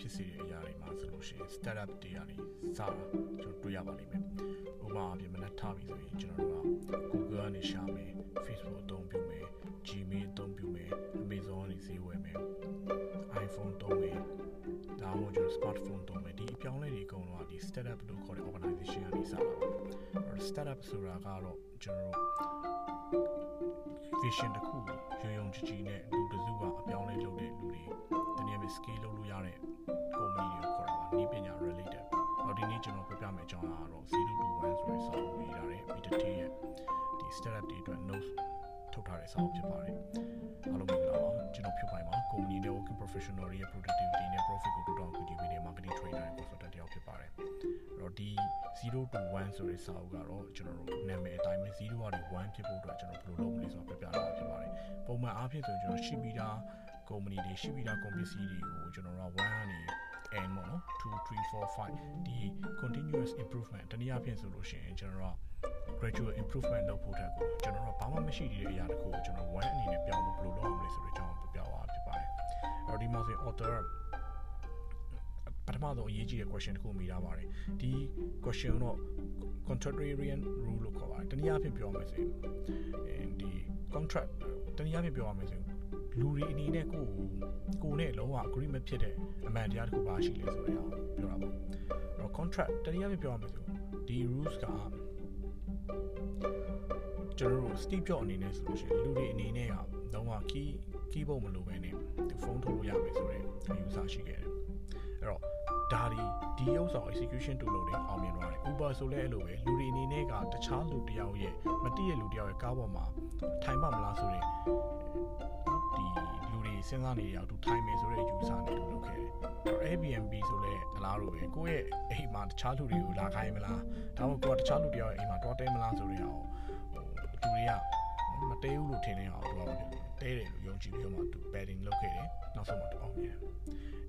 ဖြစ်စေတဲ့အရာတွေမှာဆိုလို့ရှိရင် startup တွေကနေစတာကျွန်တော်တွေ့ရပါလိမ့်မယ်ဥပမာအပြင်မနက်ထားပြီဆိုရင်ကျွန်တော်တို့က Google ကနေရှာမယ် Facebook အသုံးပြုမယ် Gmail အသုံးပြုမယ် Amazon ကနေဈေးဝယ်မယ် iPhone သုံးမယ်ဒါမှမဟုတ်ကျွန်တော် smartphone သုံးမယ်ဒီအပြောင်းလဲတွေအကုန်လုံးကဒီ startup လို့ခေါ်တဲ့ organization ကနေစတာပါအဲ့တော့ startup ဆိုတာကတော့ကျွန်တော်တို့ vision တစ်ခုရုံရုံကြည်ကြည်နဲ့လူတစ်စုကအပြောင်းလဲလုပ်တဲ့လူတွေတနည်းအားဖြင့် scale startup တွေအတွက် notes ထုတ်ထားတဲ့စာအုပ်ဖြစ်ပါတယ်အားလုံးမင်္ဂလာပါကျွန်တော်ဖြစ်ပိုင်ပါ company networking professional တွေရဲ့ productivity နဲ့ profit ကိုတိုးတောင်းကူညီပေးတဲ့ marketing trainer နဲ့ consultant တယောက်ဖြစ်ပါတယ်အဲ့တော့ဒီ0 to 1ဆိုတဲ့စာအုပ်ကတော့ကျွန်တော်တို့နာမည်အတိုင်းပဲ0ကနေ1ဖြစ်ဖို့အတွက်ကျွန်တော်ဘယ်လိုလုပ်မလဲဆိုတာပြပြတာဖြစ်ပါတယ်ပုံမှန်အားဖြင့်ဆိုရင်ကျွန်တော်ရှိပြီးသား company တွေရှိပြီးသား company တွေကိုကျွန်တော်တို့က1ကနေ n ပေါ့နော်2 3 4 5ဒီ continuous improvement တနည်းအားဖြင့်ဆိုလို့ရှိရင်ကျွန်တော်တို့ gradual improvement လုပ်ဖို့တက်ကိုကျွန်တော်တို့ဘာမှမရှိသေးတဲ့အရာတခုကိုကျွန်တော် one အနေနဲ့ပြောင်းဖို့ဘယ်လိုလုပ်ရမလဲဆိုတဲ့အကြောင်းကိုပြောပြပါဖြစ်ပါတယ်။အဲ့တော့ဒီမှာဆိုရင် author ပထမဆုံးအရေးကြီးတဲ့ question တခုမိထားပါတယ်။ဒီ question တော့ contrarian rule လို့ခေါ်ပါတယ်။တနည်းအားဖြင့်ပြောရမယ်ဆိုရင်ဒီ contract တနည်းအားဖြင့်ပြောရမယ်ဆိုရင်လူတွေအနေနဲ့ကိုကိုကိုနဲ့လုံးဝ agree မဖြစ်တဲ့အမှန်တရားတစ်ခုပါရှိလဲဆိုတဲ့အကြောင်းပြောတာပေါ့။အဲ့တော့ contract တနည်းအားဖြင့်ပြောရမယ်ဆိုဒီ rules က ကျွန်တော်တို့ Steve Jobs အနေနဲ့ဆိုလို့ရှိရင်လူတွေအနေနဲ့ကလုံးဝ key keyboard မလိုဘဲနဲ့ဖုန်းထုတ်လို့ရမယ်ဆိုတဲ့အယူဆရှိခဲ့တယ်။အဲ့တော့ဒါဒီဒီဥစ္စာ execution တူလို့တယ်အောင်မြင်သွားတယ် Uber ဆိုလဲအဲ့လိုပဲလူတွေအနေနဲ့ကတခြားလူတယောက်ရဲ့မတိရဲ့လူတယောက်ရဲ့ကားပေါ်မှာထိုင်မှမလားဆိုရင်ဒီလူတွေ စဉ်းစားနေရအောင်သူထိုင်မယ်ဆိုတဲ့ယူဆနဲ့သူလုပ်ခဲ့တယ် Airbnb ဆိုလဲအလားတူပဲကိုယ့်ရဲ့အိမ်မှာတခြားလူတွေကိုလာခိုင်းမလားဒါမှမဟုတ်ကိုယ်ကတခြားလူတယောက်ရဲ့အိမ်မှာတွားတဲမလားဆိုတဲ့အောင်ဟိုလူတွေကမတဲဘူးလို့ထင်နေအောင်သူကတဲတယ်လို့ယုံကြည်ပြီးတော့မှသူ padding လုပ်ခဲ့တယ်နောက်ဆုံးမှသူအောင်မြင်တယ်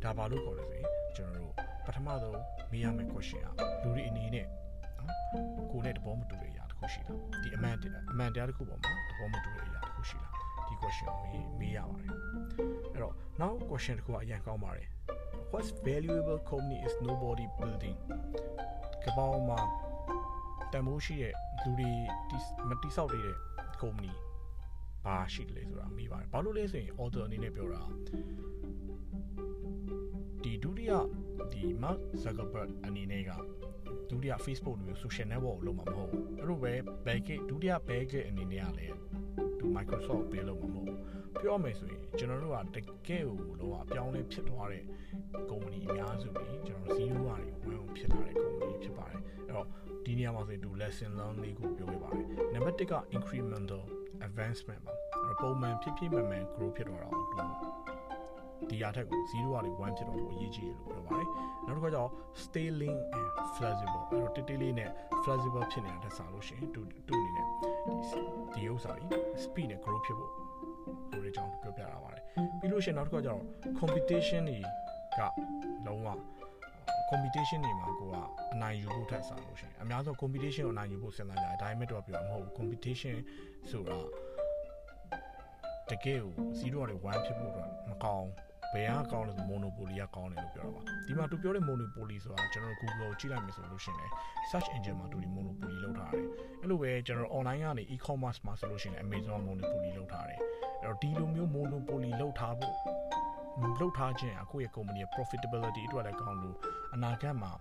ဒါဘာလို့ခေါ်လဲဆိုရင်ကျွန်တော်တို့ပထမဆုံးမေးရမယ့် question ကလူတွေအနေနဲ့နော်ကိုယ်နဲ့တဘောမတူတဲ့အရာတစ်ခုရှိလားဒီအမှန်အမှန်တရားတစ်ခုပေါ်မှာတဘောမတူတဲ့အရာတစ်ခုရှိလားဒီ question ကိုမေးမေးရပါတယ်အဲ့တော့နောက် question တစ်ခုကအရင်ကောင်းပါတယ် what's valuable company is nobody building ကပောင်းမှာတန်ဖိုးရှိတဲ့လူတွေမတိဆောက်တဲ့ company ဘာရှိတယ်လဲဆိုတာမေးပါတယ်ဘာလို့လဲဆိုရင် author အနေနဲ့ပြောတာဒီဒုတိယဒီ Mark Zuckerberg အနေနဲ့ကဒုတိယ Facebook လိုမျိုး social network ကိုလုပ်မှာမဟုတ်ဘူးအဲ့လိုပဲ backgate ဒုတိယ backgate အနေနဲ့ကလည်း သူ Microsoft ပေးလို့မှာမဟုတ်ဘူးပြောမယ်ဆိုရင်ကျွန်တော်တို့ကတကယ်ကိုလောကပြောင်းလဲဖြစ်သွားတဲ့ကုမ္ပဏီအများစုတွေကျွန်တော်0ကနေဝင်ဖြစ်လာတဲ့ကုမ္ပဏီဖြစ်ပါတယ်အဲ့တော့ဒီနေရာမှာဆိုရင်သူ lesson learn လေးကိုပြောခဲ့ပါတယ်နံပါတ်1က incremental advancement ပါအဲ့တော့ပုံမှန်ဖြစ်ဖြစ်မှန်မှန် grow ဖြစ်သွားတာကိုသူ ဒီအထက်ကို0ကနေ1ဖြစ်တော့ကိုအရေးကြီးတယ်လို့ပြောပါတယ်နောက်တစ်ခါကျတော့ stay lean and flexible အဲ့တော့တိတိလေးနဲ့ flexible ဖြစ်နေတာတက်စားလို့ရှိရင်သူသူအနေနဲ့ဒီဒီဥစ္စာကြီး speed နဲ့ grow ဖြစ်ဖို့လိုတဲ့အကြောင်းပြောပြတာပါတယ်ပြီးလို့ရှိရင်နောက်တစ်ခါကျတော့ competition တွေကလုံးဝ competition တွေမှာကိုကအနိုင်ယူဖို့ထက်စားလို့ရှိရင်အများဆုံး competition ကိုအနိုင်ယူဖို့စဉ်းစားကြတယ်ဒါပေမဲ့တော့ပြောမှာမဟုတ်ဘူး competition ဆိုတာတကယ်ကို0ကနေ1ဖြစ်ဖို့အတွက်မကောင်း ဘယ်ကကောင်းလဲဆို monopoly ကကောင်းတယ်လို့ပြောတာပါဒီမှာသူပြောတဲ့ monopoly ဆိုတာကျွန်တော် Google ကိုကြည့်လိုက်မယ်ဆိုလို့ရှိရင် search engine မှာသူဒီ monopoly လောက်ထားတယ်အဲ့လိုပဲကျွန်တော် online ကနေ e-commerce မှာဆိုလို့ရှိရင် Amazon monopoly လောက်ထားတယ်အဲ့တော့ဒီလိုမျိုး monopoly လောက်ထားဖို့လောက်ထားခြင်းအကိုယ့်ရဲ့ company ရဲ့ profitability အတွက်လည်းကောင်းလို့အနာဂတ်မှာ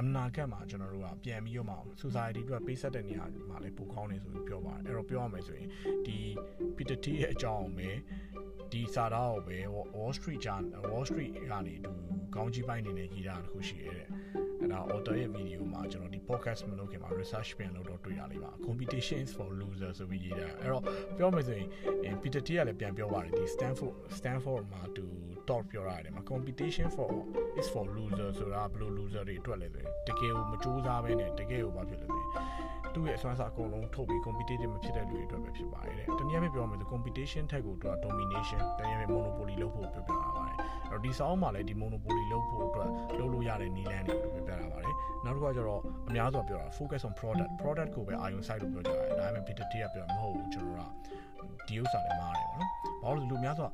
အနာဂတ်မှာကျွန်တော်တို့ကပြန်ပြီးတော့မှ society အတွက်ပေးဆက်တဲ့နေရာမှာလည်းပိုကောင်းနေဆိုပြီးပြောပါတယ်အဲ့တော့ပြောရမယ်ဆိုရင်ဒီ Peter Thiel ရဲ့အကြောင်းပဲဒီစာသားကိုပဲ Wall Street Journal Wall Street ကနေသူခေါင်းကြီးပိုင်းနေနဲ့ရေးတာတခုရှိရဲတဲ့ အဲ့ဒါ author ရဲ့ video မှာကျွန်တော်ဒီ podcast မလုပ်ခင်မှာ research ပြန်လုပ်တော့တွေ့ရလိမ့်ပါ competitions for losers ဆိုပြီးရေးတာအဲ့တော့ပြောမယ်ဆိုရင် Peter Thiel ကလည်းပြန်ပြောပါတယ်ဒီ Stanford Stanford မှာသူ talk ပြောရတယ်မှာ competition for is for loser ဆိုတာဘယ်လို loser တွေအတွက်လဲဆိုရင်တကယ်ကိုမကြိုးစားဘဲနဲ့တကယ်ကိုဘာဖြစ်လဲဆိုရင်သူ့ရဲ့အစွမ်းစားအကုန်လုံးထုတ်ပြီး competitive မဖြစ်တဲ့လူတွေအတွက်ပဲဖြစ်ပါတယ်တဲ့တနည်းအားဖြင့်ပြောရမယ်ဆို competition ထက်ကိုသူက domination တနည်းအားဖြင့် monopoly လုပ်ဖို့ပြောပြတာပါတယ်အဲ့ တော့ဒီစောင်းမှာလည်းဒီ monopoly လုပ်ဖို့အတွက်လုပ်လို့ရတဲ့နည်းလမ်းတွေပြောပြတာပါတယ်နောက်တစ်ခုကကျတော့အများစုပြောတာ focus on product product ကိုပဲအာရုံစိုက်လို့ပြောကြတယ်ဒါပေမဲ့ Peter Thiel ကပြောမဟုတ်ဘူးကျွန်တော်ကဒီဥစ္စာတွေမားတယ်ပေါ့နော်ဘာလို့လဲလူများဆို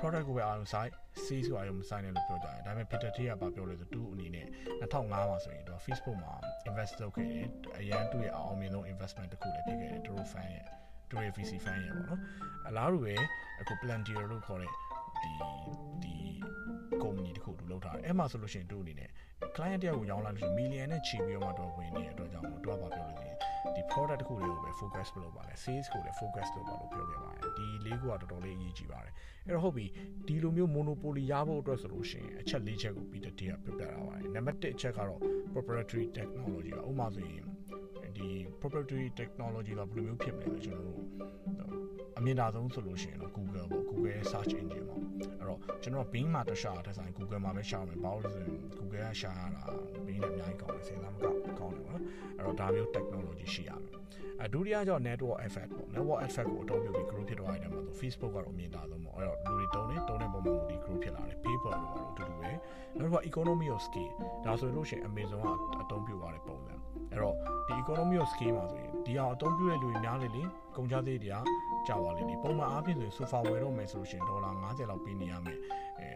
product ကိုပဲအာရုံစိုက် sales ကိုအာရုံမစိုက်နဲ့လို့ပြောကြတယ်ဒါပေမဲ့ Peter Thiel ကပြောလဲဆိုသူ့အနေနဲ့2005မှာဆိုရင်သူ Facebook မှာ invest လုပ်ခဲ့တယ်အရန်သူ့ရဲ့အောင်မြင်ဆုံး investment တစ်ခုလည်းဖြစ်ခဲ့တယ်သူတို့ fan ရဲ့သူတို့ရဲ့ VC fan ရဲ့ပေါ့နော်အလားတူပဲအခု Plantier လို့ခေါ်တဲ့ဒီဒီ company တခုသူလုပ်ထားတယ်အဲ့မှာဆိုလို့ရှိရင်သူ့အနေနဲ့ client တယောက်ကိုရောင်းလိုက်လို့ရှိရင် million နဲ့ချီပြီးတော့မှတော့ဝင်နေတဲ့အတွက်ကြောင့်သူကဘာပြောလို့လဲဒီ product တခုတွေကိုပဲ focus လုပ်ပါလေ sales ကိုလည်း focus လုပ်ပါလို့ပြောခဲ့ပါတယ်ဒီလေးခုကတော်တော်လေးအရေးကြီးပါတယ်အဲ့တော့ဟုတ်ပြီဒီလိုမျိုး monopoly ရဖို့အတွက်ဆိုလို့ရှိရင်အချက်၄ချက်ကို Peter Thiel ကပြပြတာပါတယ်နံပါတ်1အချက်ကတော့ proprietary technology ပါဥပမာဆိုရင်ဒီ proprietary technology ကဘယ်လိုမျိုးဖြစ်မလဲဆိုကျွန်တော်တို့ အမြင်သာဆုံးဆိုလို့ရှိရင်တော့ Google ပေါ့ Google search engine ပေါ့အဲ့တော့ကျွန်တော် Bing မှာတခြားတစ်ဆိုင် Google မှာပဲရှာမယ်ဘာလို့လဲဆိုရင် Google ကရှာရတာ Bing နဲ့အများကြီးကောင်းတယ်စဉ်းစားမကောင်းကောင်းတယ်ပေါ့နော်အဲ့တော့ဒါမျိုး technology ရှိရမယ်အဲဒုတိယကြောင့် network effect ပေါ့ network effect ကိုအသုံးပြုပြီး group ဖြစ်သွားတယ်မှာဆို Facebook ကတော့အမြင်သာဆုံးပေါ့အဲ့တော့လူတွေတုံးနေတုံးနေပုံမှန်မူဒီ group ဖြစ်လာတယ် paper တို့ကတော့အတူတူပဲနောက်တစ်ခါ economy of scale ဒါဆိုလို့ရှိရင် Amazon ကအသုံးပြုသွားတဲ့ပုံစံအဲ့တော့ဒီ economy of scale မှာဆိုရင်ဒီဟာအသုံးပြုတဲ့လူတွေများလေလေကုန်ကျစရိတ်တွေက ကျသွားလေလေပုံမှန်အားဖြင့်ဆိုရင် sofa ဝယ်တော့မယ်ဆိုလို့ရှိရင်ဒေါ်လာ90လောက်ပေးနေရမယ်အဲ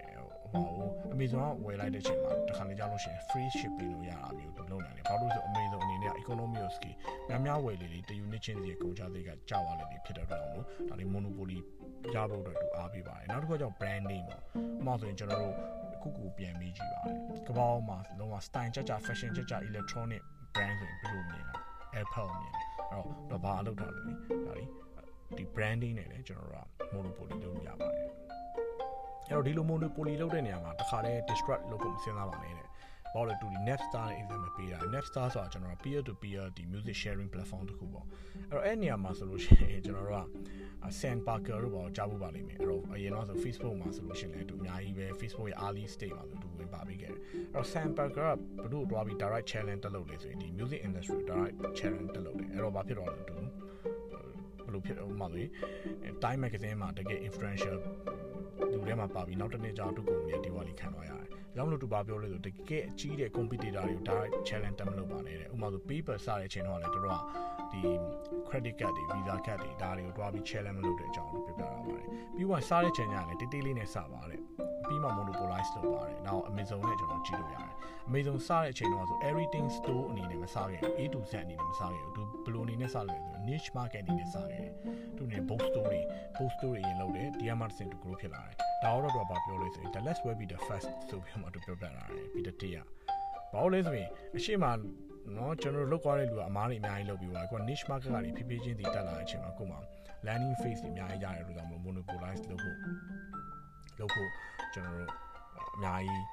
ဟို Amazon ကဝယ်လိုက်တဲ့အချိန်မှာတစ်ခါလေကြားလို့ရှိရင် free shipping လို့ရတာမျိုးသူလုပ်နိုင်တယ်ဘာလို့လဲဆို Amazon အနေနဲ့ economy of scale များများဝယ်လေလေတ unit ချင်းစီကုန်ကျစရိတ်ကကျသွားလေလေဖြစ်တဲ့အတွက်လို့ဒါလေး monopoly ရဖို့အတွက်သူအားပေးပါတယ်နောက်တစ်ခုကကြောင့် brand name ပေါ့ဥပမာဆိုရင်ကျွန်တော်တို့ခုခုပြန်မေးကြည့်ပါတယ်ကပောင်းမှာလုံးဝ style ကြကြ fashion ကြကြ electronic brand ဆိုရင်ဘယ်လိုမြင်လဲ Apple မြင်တယ်အဲ့တော့တော့ဘာလုပ်တာလဲဒါလေး ဒီ branding နဲ့လည်းကျွန်တော်တို့က monopoly လုပ်လို့ရပါတယ်အဲ့တော့ဒီလို monopoly လုပ်တဲ့နေရာမှာတခါလဲ distract လုပ်ဖို့မစဉ်းစားပါနဲ့တဲ့ဘာလို့လဲတူဒီ Napster နဲ့ example ပေးတာ Napster ဆိုတာကျွန်တော် peer to peer ဒီ music sharing platform တခုပေါ့အဲ့တော့အဲ့နေရာမှာဆိုလို့ရှိရင်ကျွန်တော်တို့က Sam Parker တို့ဘာကိုကြားဖို့ပါလိမ့်မယ်အဲ့တော့အရင်တော့ဆို Facebook မှာဆိုလို့ရှိရင်လည်းသူအများကြီးပဲ Facebook ရဲ့ early stage မှာဆိုသူဝင်ပါပြီးခဲ့တယ်အဲ့တော့ Sam Parker ကဘလို့တွားပြီး direct challenge တက်လုပ်လေဆိုရင်ဒီ music industry direct challenge တက်လုပ်တယ်အဲ့တော့ဘာဖြစ်တော့လဲသူဘ လို့ဖြစ်တော့မှလေ Time magazine မှာတကယ် influential လူထဲမှာပါပြီးနောက်တစ်နေ့ကျတော့သူ့ကိုမြင်ဒီဝါလီခံသွားရတယ်။ကြောင့်လို့သူပါပြောလို့ဆိုတကယ်အကြီးတဲ့ competitor တွေကို direct challenge တက်မလုပ်ပါနဲ့တဲ့။ဥပမာဆို paper စတဲ့အချိန်တော့လည်းတို့က ဒီ credit card တွေ visa card တွေဒါတွေကိုတွားပြီး challenge မလုပ်တဲ့အကြောင်းကိုပြပြတာပါတယ်။ပြီးတော့စားတဲ့ချိန်ကျရင်လည်းတေးသေးလေးနဲ့စပါတဲ့။ပြီးမှ monopolize လုပ်ပါတယ်။နောက် Amazon နဲ့ကျွန်တော်ကြည့်လို့ရတယ်။ Amazon စတဲ့အချိန်တော့ဆို everything store အနေနဲ့မစားခဲ့ဘူး A to Z အနေနဲ့မစားခဲ့ဘူးသူဘယ်လိုအနေနဲ့စားလဲဆို niche market အနေနဲ့စားခဲ့တယ်သူနေ book store တွေ book store တွေရင်လုပ်တယ်ဒီမှာစင်တူ group ဖြစ်လာတယ်ဒါတော့တော့ဘာပြောလဲဆိုရင် the let's will be the first ဆိုပြီးမှသူပြောပြလာတယ်ပြီးတဲ့တည်းကဘာလို့လဲဆိုရင်အရှိမ နော်ကျွန်တော်တို့လောက်သွားတဲ့လူကအမားတွေအများကြီးလုပ်ပြီးသွားကိုက niche market ကနေဖြည်းဖြည်းချင်းတည်တက်လာတဲ့အချိန်မှာကိုမှ landing phase တွေအများကြီးရတယ်လို့ကြောင့် monopolize လုပ်ဖို့လုပ်ဖို့ကျွန်တော်တို့အများကြီး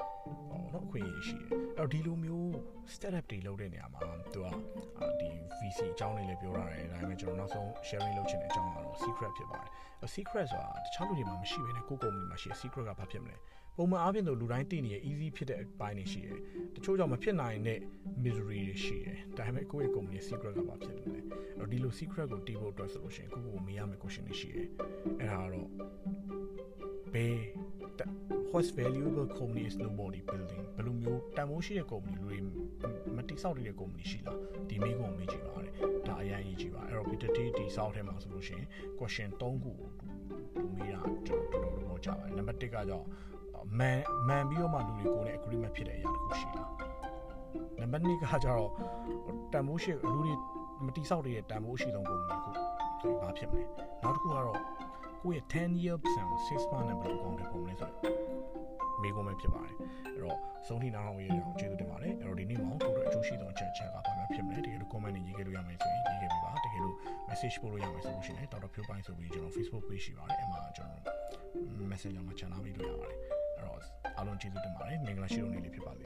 ဟောနော်အခွင့်အရေးရှိတယ်အဲ့တော့ဒီလိုမျိုး startup တွေလုပ်တဲ့နေရာမှာသူကဒီ VC အကြောင်းတွေလည်းပြောရတယ်ဒါပေမဲ့ကျွန်တော်နောက်ဆုံး sharing လုပ်ချင်တဲ့အကြောင်းကတော့ secret ဖြစ်ပါတယ် secret ဆိုတာတခြားလူတွေမှာမရှိဘဲနဲ့ကိုယ့်ကုမ္ပဏီမှာရှိ secret ကဘာဖြစ်မလဲ ပုံမှန်အားဖြင့်ဆိုလူတိုင်းသိနေရ easy ဖြစ်တဲ့အပိုင်းတွေရှိတယ်တချို့ကြောင့်မဖြစ်နိုင်တဲ့ misery တွေရှိတယ်ဒါပေမဲ့ကိုယ့်ရဲ့ company secret ကဘာဖြစ်လဲအဲ့တော့ဒီလို secret ကိုတီးဖို့အတွက်ဆိုလို့ရှိရင်ကိုယ့်ကိုမေးရမယ့် question တွေရှိတယ်အဲ့ဒါကတော့ဘယ် what's valuable company is nobody building ဘယ်လိုမျိုးတန်ဖိုးရှိတဲ့ company လူတွေမတိဆောက်တဲ့ company ရှိလားဒီမိကုံမေးကြည့်ပါတယ်ဒါအရင်ရေးကြည့်ပါအဲ့တော့ Peter T တိဆောက်ထဲမှာဆိုလို့ရှိရင် question 3ခုတူမေးတာကျွန်တော်တော်တော်တော့ကြားပါတယ်နံပါတ်1ကကြောင့် မန်မန်ပြီးတော့မှလူတွေကိုလည်း agreement ဖြစ်တဲ့အရာတစ်ခုရှိလားနံပါတ်2ကကြတော့တန်ဖိုးရှိလူတွေမတိဆောက်တဲ့တန်ဖိုးရှိဆုံး company ခုဆိုရင်ဘာဖြစ်မလဲနောက်တစ်ခုကတော့ကိုယ့်ရဲ့10 year plan ကို6 month နဲ့ဘယ်လိုကောင်းတယ်ပုံလဲဆိုတော့မေးခွန်းပဲဖြစ်ပါတယ်အဲ့တော့ဆုံးထိနားထောင်ရေးအောင်ကျေးဇူးတင်ပါတယ်အဲ့တော့ဒီနေ့မှာတို့အကျိုးရှိသောအချက်အချက်ကဘာမှဖြစ်မလဲတကယ်လို့ comment တွေရေးခဲ့လို့ရမယ်ဆိုရင်ရေးခဲ့ပြပါတကယ်လို့ message ပို့လို့ရမယ်ဆိုလို့ရှိရင်တော်တော်ဖြိုးပိုင်းဆိုပြီးကျွန်တော် Facebook page ရှိပါတယ်အဲ့မှာကျွန်တော် messenger မှာ channel ပြီးလို့ရပါတယ် အဲ့တော့အားလုံးကျေးဇူးတင်ပါတယ်မင်္ဂလာရှိတဲ့နေ့လေးဖြစ်ပါစေ